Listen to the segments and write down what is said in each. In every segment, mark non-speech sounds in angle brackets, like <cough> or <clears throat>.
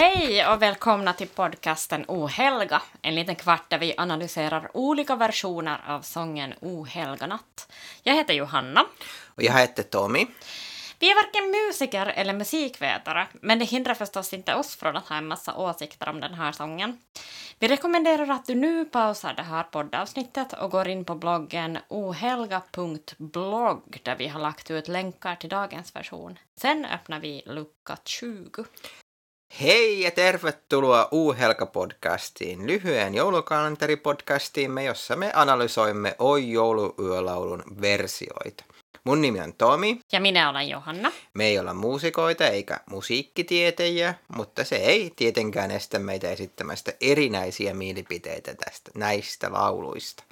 Hej och välkomna till podcasten Ohelga, en liten kvart där vi analyserar olika versioner av sången Ohelga natt. Jag heter Johanna. Och jag heter Tommy. Vi är varken musiker eller musikvetare, men det hindrar förstås inte oss från att ha en massa åsikter om den här sången. Vi rekommenderar att du nu pausar det här poddavsnittet och går in på bloggen ohelga.blogg där vi har lagt ut länkar till dagens version. Sen öppnar vi lucka 20. Hei ja tervetuloa Uuhelka-podcastiin, lyhyen joulukalenteripodcastiimme, jossa me analysoimme Oi jouluyölaulun versioita. Mun nimi on Tomi. Ja minä olen Johanna. Me ei olla muusikoita eikä musiikkitietäjiä, mutta se ei tietenkään estä meitä esittämästä erinäisiä mielipiteitä tästä näistä lauluista.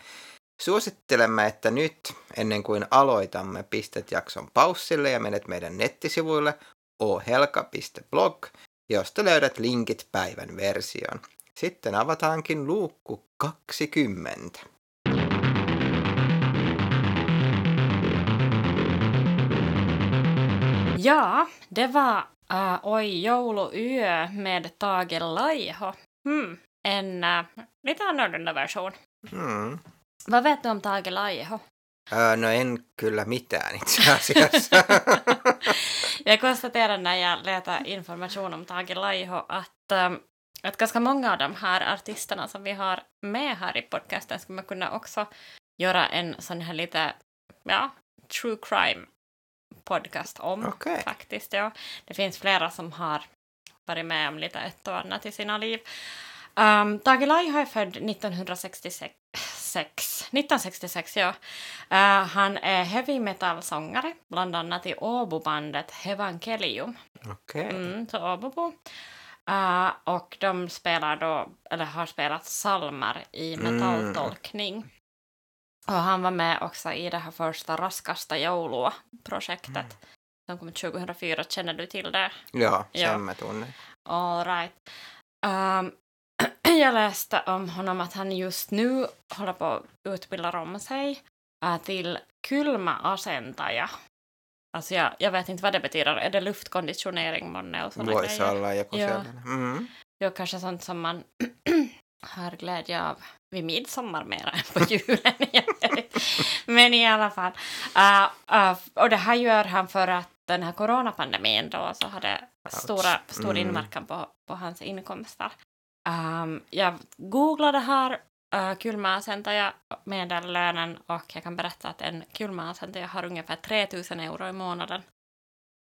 Suosittelemme, että nyt, ennen kuin aloitamme, pistät jakson paussille ja menet meidän nettisivuille ohelka.blog, josta löydät linkit päivän versioon. Sitten avataankin luukku 20. Ja, det var uh, Oj jouluyö med Tage Laiho. Hmm, en uh, lite annorlunda version. Mm. Vad vet du om Tage Laiho? Öö, no en kyllä mitään itse asiassa. <laughs> <laughs> jag konstaterade när jag letade information om Tage Laiho att, um, att ganska många av de här artisterna som vi har med här i podcasten skulle man kunna också göra en sån här lite, ja, true crime podcast om Okej. faktiskt. Ja. Det finns flera som har varit med om lite ett och annat i sina liv. Um, Tage Laiho är född 1966. 1966, ja. Uh, han är heavy metal-sångare, bland annat i Åbobandet Hevangelium. Okej. Mm, så Åbobo. Uh, och de spelar då, eller har spelat salmer i Mm. metalltolkning. Och han var med också i det här första Raskasta joulua-projektet Mm. som kom 2004. Känner du till det? Joo. sen mä tunnen. All right. Um, jag läste om honom att han just nu håller på att utbilda om sig uh, till kylmäasentaja. Alltså jag, jag vet inte vad det betyder. Är det luftkonditionering månne och grejer? Joo. sellainen. Mm. Ja, kanske sånt som man <clears throat> har glädje av vid midsommar mer än på <laughs> julen. Men i alla fall. Uh, uh, och det här gör han för att den här coronapandemin då så hade stora, stor Mm. inverkan på, på hans inkomster. Um, jag googlade här uh, kylmäasentaja medellönen och jag kan berätta att en kylmäasentaja har ungefär 3000 euro i månaden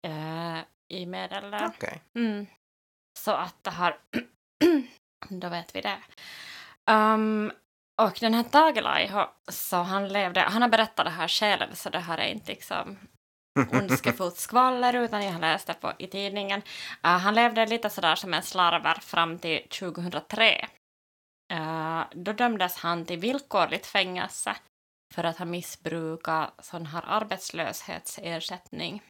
uh, i medellön. Okej. Mm. Så att det har... <clears throat> då vet vi det. Um, och den här Tage Laiho, så han levde... Han har berättat det här själv, så det här är inte liksom ondskefullt skvaller, utan jag har läst det på, i tidningen. Uh, han levde lite sådär som en slarver fram till 2003. Uh, eh, då dömdes han till villkorligt fängelse för att ha missbrukat sån här arbetslöshetsersättning.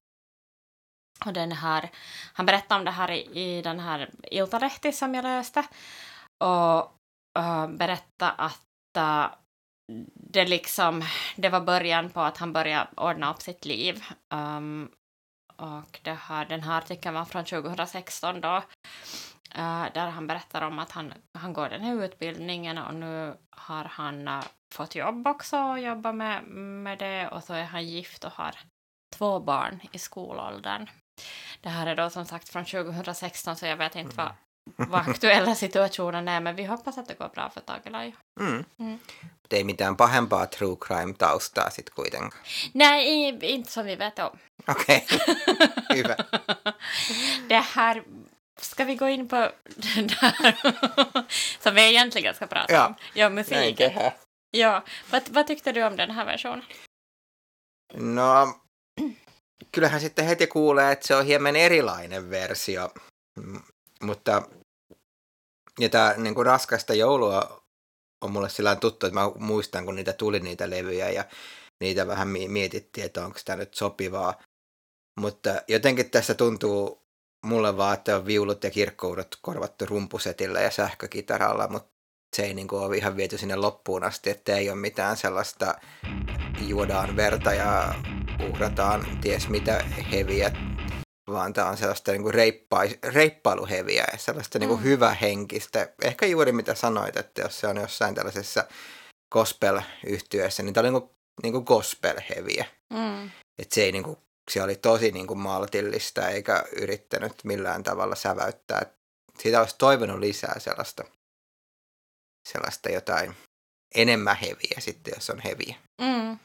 Och den här, han berättade om det här i, i den här Iltalehti som jag läste och uh, berättade att uh, det liksom, det var början på att han började ordna upp sitt liv. Um, och det här, den här artikeln var från 2016 då, uh, där han berättar om att han, han går den här utbildningen och nu har han uh, fått jobb också och jobbar med, med det och så är han gift och har två barn i skolåldern. Det här är då som sagt från 2016 så jag vet inte vad, vad aktuella situationen är men vi hoppas att det går bra för Tage Laiho. Mm. Mm. Mutta ei mitään pahempaa true crime-taustaa sit kuitenkaan. Nej, inte som vi vet om. Okej, <laughs> hyvä. det här, ska vi gå in på den där <laughs> som vi egentligen ska prata Ja. om? Ja, musik. Ja, vad, vad tyckte du om den här versionen? No, kyllähän sitten heti kuulee, että se on hieman erilainen versio. Mutta ja tää niin kuin raskasta joulua on mulle sillä tuttu, että mä muistan, kun niitä tuli niitä levyjä ja niitä vähän mi- mietittiin, että onko tämä nyt sopivaa. Mutta jotenkin tässä tuntuu mulle vaan, että on viulut ja kirkkoudet korvattu rumpusetillä ja sähkökitaralla, mutta se ei niin kuin ole ihan viety sinne loppuun asti, että ei ole mitään sellaista juodaan verta ja uhrataan ties mitä heviä vaan tämä on sellaista niin kuin reippais, reippailuheviä ja sellaista niin kuin Mm. hyvähenkistä. Ehkä juuri mitä sanoit, että jos se on jossain tällaisessa gospel-yhtiössä, niin tämä oli niin kuin, niin kuin gospel-heviä. Mm. Että se ei niin kuin, se oli tosi niin kuin maltillista eikä yrittänyt millään tavalla säväyttää. Et Siitä olisi toivonut lisää sellaista, sellaista jotain enemmän heviä sitten, jos on heviä. Mm.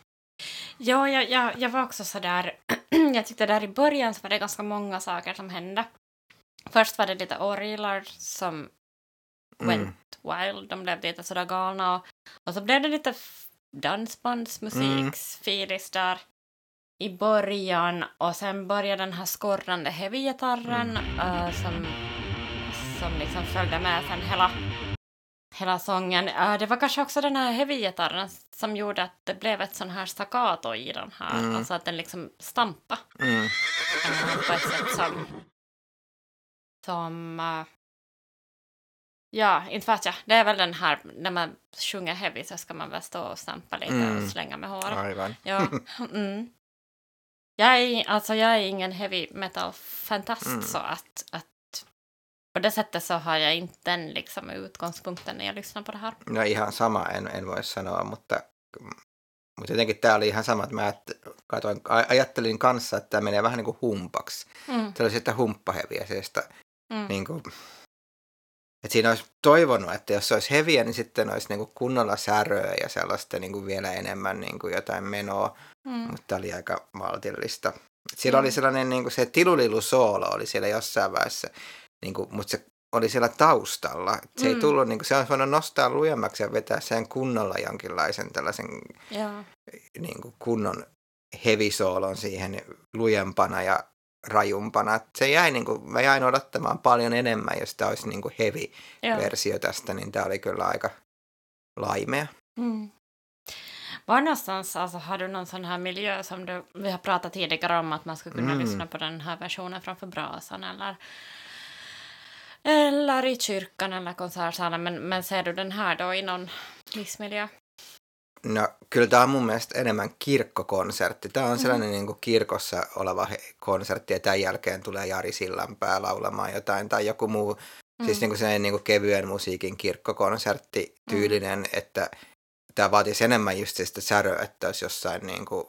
Ja, jag, jag, jag var också sådär, <clears throat> jag tyckte där i början så var det ganska många saker som hände. Först var det lite orglar som went Mm. wild, de blev lite sådär galna och, och så blev det lite f- dansbandsmusik, Mm. där i början och sen började den här skorrande heavy-gitarren Mm. eh, som, som liksom följde med sen hela, hela sången. Det var kanske också den här heavy-gitarren som gjorde att det blev ett sån här staccato i den här, Mm. alltså att den liksom stampade Mm. eh, på ett sätt som, som eh, Ja, inte vet jag. Det är väl den här, när man sjunger heavy så ska man väl stå och stampa lite Mm. och slänga med håret. Ja. <laughs> Mm. Jag, är, alltså, jag är ingen heavy metal-fantast Mm. så att, att på det sättet så har jag inte den liksom utgångspunkten när jag lyssnar på det här. No ihan sama en, en voi sanoa, mutta, mutta jotenkin tämä oli ihan sama, että mä katoin, ajattelin kanssa, että tämä menee vähän niin kuin humpaksi. Mm. Se oli sitten humppaheviä, sellaista Mm. niin kuin, että siinä olisi toivonut, että jos se olisi heviä, niin sitten olisi niin kuin kunnolla säröä ja sellaista niin kuin vielä enemmän niin kuin jotain menoa, Mm. mutta tämä oli aika maltillista. Et Siellä Mm. oli sellainen, niin kuin se tilulilu soolo oli siellä jossain vaiheessa, niin kuin, mutta se oli siellä taustalla. Se Mm. ei tullut, niin kuin, se olisi voinut nostaa lujemmaksi ja vetää sen kunnolla jonkinlaisen tällaisen Ja. niin kuin kunnon hevisoolon siihen lujempana ja rajumpana. Se jäi, niin kuin, mä jäin odottamaan paljon enemmän, jos tämä olisi niin kuin Ja. heavy-versio tästä, niin tämä oli kyllä aika laimea. Mm. Var någonstans, alltså har du någon sån här miljö som du, vi har pratat tidigare om att man ska kunna Mm. lyssna på den här versionen framför brasan eller eller i kyrkan eller konsertsalen, men, men ser du den här då i någon livsmiljö? No kyllä tämä on mun mielestä enemmän kirkkokonsertti. Tämä on Mhm. sellainen niin kuin kirkossa oleva konsertti ja tämän jälkeen tulee Jari Sillanpää laulamaan jotain tai joku muu. Mm. Siis niin kuin sellainen niin kuin kevyen musiikin kirkkokonsertti tyylinen, että tämä vaatisi enemmän just sitä säröä, että olisi jossain niin kuin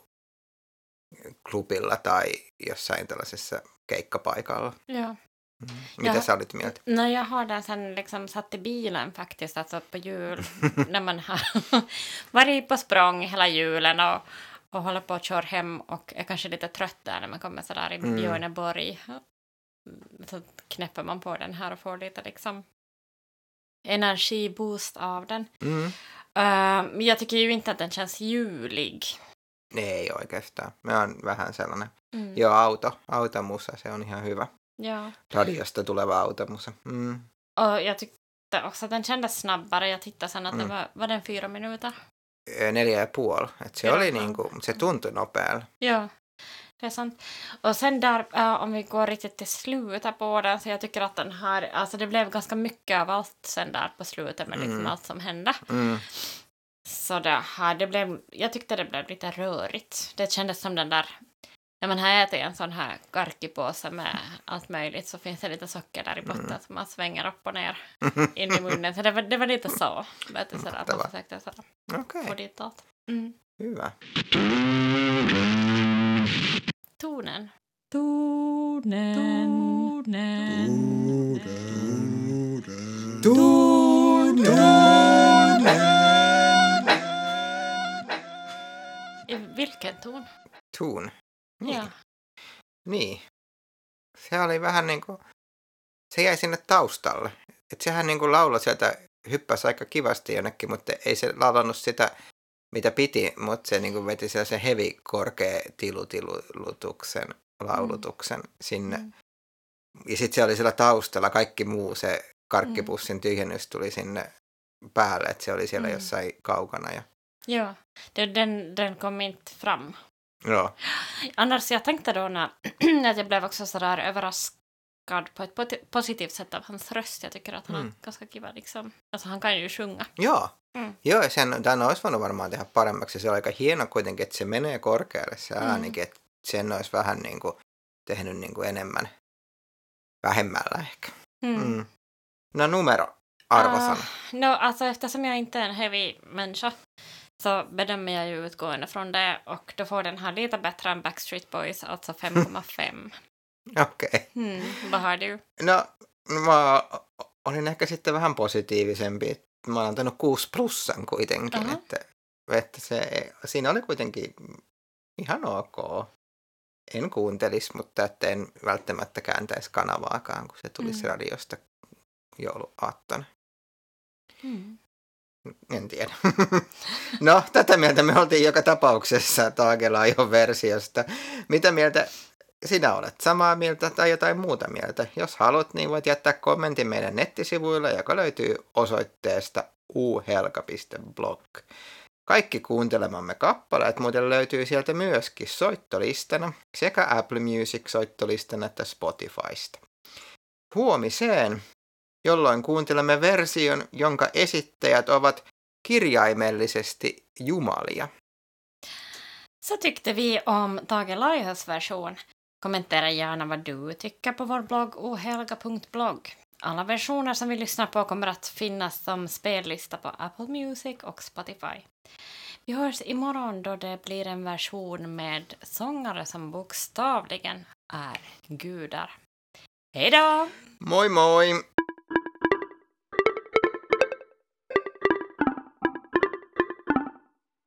klubilla tai jossain tällaisessa keikkapaikalla. Ja. Mm. Mitä Ja- sä olit mieltä? No, jag har den sen liksom satt i bilen faktiskt, alltså på jul, <laughs> när man har <laughs> varit på språng hela julen och, och håller på att köra hem och är kanske lite trött där när man kommer sådär i Mm. Björneborg. Så knäpper man på den här och får lite liksom energiboost av den. Mm. Uh, jag tycker ju inte att den känns julig. Ei oikeastaan. Me on vähän sellainen. Mm. Joo, auto. Automusa, se on ihan hyvä. Ja. Radiosta tuleva automusa. Mm. Och jag tyckte också att den kändes snabbare. Jag tittade sen att det Mm. var, var den fyra minuter. Neljä ja puoli. Et se Joo. oli niinku, se tuntui nopealle. Ja, det är sant. Och sen där, äh, om vi går riktigt till slutet på den, så jag tycker att den här, alltså det blev ganska mycket av allt sen där på slutet med liksom Mm. allt som hände. Mm. Så det här, det blev, jag tyckte det blev lite rörigt. Det kändes som den där, när man har ätit en sån här karkipåse med allt möjligt så finns det lite socker där i botten Mm. som man svänger upp och ner in i munnen. Så det var, det var lite så, vet du, sådär, att man försökte sådär, Okei, få dit allt. Mm. hyvä. Tonen. Tonen. I vilken ton? Tuun. Se oli vähän niin kuin, se jäi sinne taustalle. Et sehän niin kuin lauloi sieltä, hyppäsi aika kivasti jonnekin, mutta ei se laulannut sitä, mitä piti, mutta se niin kuin veti sellaisen hevi korkea tilutilutuksen laulutuksen sinne. Mm. Ja sitten se oli siellä taustalla, kaikki muu, se karkkipussin tyhjennys tuli sinne päälle, että se oli siellä Mm. jossain kaukana. Ja, Ja, den, den kom inte fram. Joo. Annars, jag tänkte då när, <clears throat> att jag blev också sådär överraskad på ett positivt sätt av hans röst. Jag tycker att han Mm. har ganska kiva liksom. Alltså han kan ju sjunga. Joo. Mm. Joo, sen, tämän olisi voinut varmaan tehdä paremmaksi. Se on aika hieno kuitenkin, että se menee korkealle se Mm. äänikin, että sen olisi vähän niin kuin tehnyt niin kuin enemmän vähemmällä ehkä. Mm. Mm. No numero, arvosana. Ah, no, alltså eftersom jag inte är en heavy människa så bedömer jag ju utgående från det och då får den här lite bättre än Backstreet Boys, alltså 5,5. <laughs> Okei. mm, vad har du? No, mä olin ehkä sitten vähän positiivisempi. Mä oon antanut 6 plussan kuitenkin, Aha. että, että se, siinä oli kuitenkin ihan ok. En kuuntelisi, mutta että en välttämättä kääntäisi kanavaakaan, kun se tulisi Mm. radiosta jouluaattona. Mm. En tiedä. <laughs> no, tätä mieltä me oltiin joka tapauksessa Taagelaion versiosta. Mitä mieltä sinä olet? Samaa mieltä tai jotain muuta mieltä? Jos haluat, niin voit jättää kommentin meidän nettisivuilla, joka löytyy osoitteesta uhelka.blog. Kaikki kuuntelemamme kappaleet muuten löytyy sieltä myöskin soittolistana sekä Apple Music-soittolistana että Spotifysta. Huomiseen jolloin kuuntelemme version, jonka esittäjät ovat kirjaimellisesti jumalia. Så tyckte vi om Tage Laihos version. Kommentera gärna vad du tycker på vår blogg ohelga.blogg. Alla versioner som vi lyssnar på kommer att finnas som spellista på Apple Music och Spotify. Vi hörs imorgon då det blir en version med sångare som bokstavligen är gudar. Hej då! Moi moi!